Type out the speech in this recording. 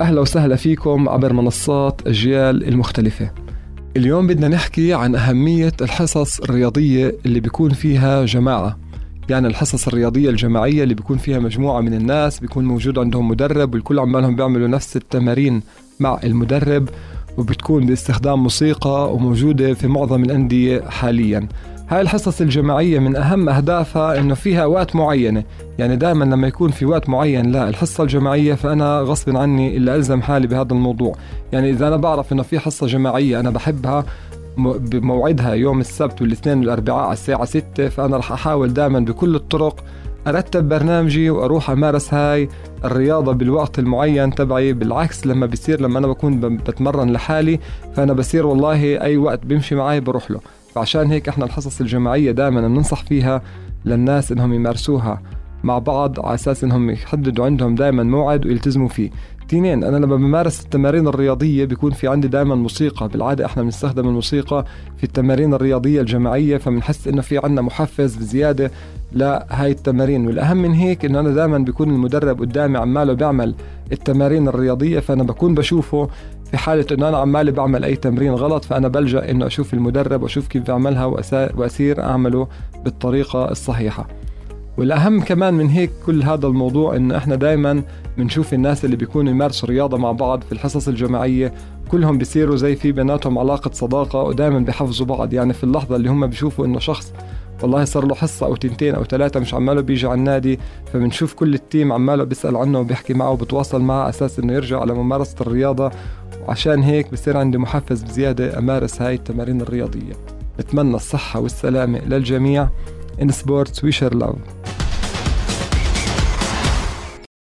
أهلا وسهلا فيكم عبر منصات أجيال المختلفة. اليوم بدنا نحكي عن أهمية الحصص الرياضية اللي بيكون فيها جماعة. يعني الحصص الرياضية الجماعية اللي بيكون فيها مجموعة من الناس بيكون موجود عندهم مدرب والكل عمالهم بيعملوا نفس التمارين مع المدرب وبتكون باستخدام موسيقى وموجودة في معظم الأندية حالياً. هاي الحصص الجماعية من أهم أهدافها إنه فيها أوقات معينة. يعني دائما لما يكون في وقت معين للحصة الجماعية فأنا غصب عني إلا ألزم حالي بهذا الموضوع. يعني إذا أنا بعرف إنه في حصة جماعية أنا بحبها بموعدها يوم السبت والاثنين والأربعاء على الساعة 6 فأنا رح أحاول دائما بكل الطرق أرتب برنامجي وأروح أمارس هاي الرياضة بالوقت المعين تبعي. بالعكس لما بصير لما أنا بكون بتمرن لحالي فأنا بصير والله أي وقت بيمشي معي بروح له. فعشان هيك إحنا الحصص الجماعية دائما بننصح فيها للناس إنهم يمارسوها مع بعض على أساس إنهم يحددوا عندهم دائما موعد ويلتزموا فيه. تنين أنا لما بمارس التمارين الرياضية بيكون في عندي دائما موسيقى. بالعادة إحنا بنستخدم الموسيقى في التمارين الرياضية الجماعية فبنحس إنه في عندنا محفز بزيادة لهاي التمارين. والأهم من هيك إنه أنا دائما بيكون المدرب قدامي عماله بيعمل التمارين الرياضية فأنا بكون بشوفه في حالة إنه أنا عمالي بعمل أي تمرين غلط فأنا بلجأ إنه أشوف المدرب وأشوف كيف بيعملها وأسير أعمله بالطريقة الصحيحة. والأهم كمان من هيك كل هذا الموضوع إنه إحنا دائما بنشوف الناس اللي بيكونوا يمارسوا رياضة مع بعض في الحصص الجماعية كلهم بيصيروا زي في بيناتهم علاقة صداقة ودائما بيحفزوا بعض. يعني في اللحظة اللي هم بيشوفوا إنه شخص والله صار له حصة أو تنتين أو ثلاثة مش عماله بيجي على النادي فبنشوف كل التيم عماله بيسأل عنه وبيحكي معه وبتواصل معه أساس إنه يرجع على ممارسة الرياضة. وعشان هيك بصير عندي محفز بزيادة أمارس هاي التمارين الرياضية. بتمنى الصحة والسلامة للجميع. Sports we share love.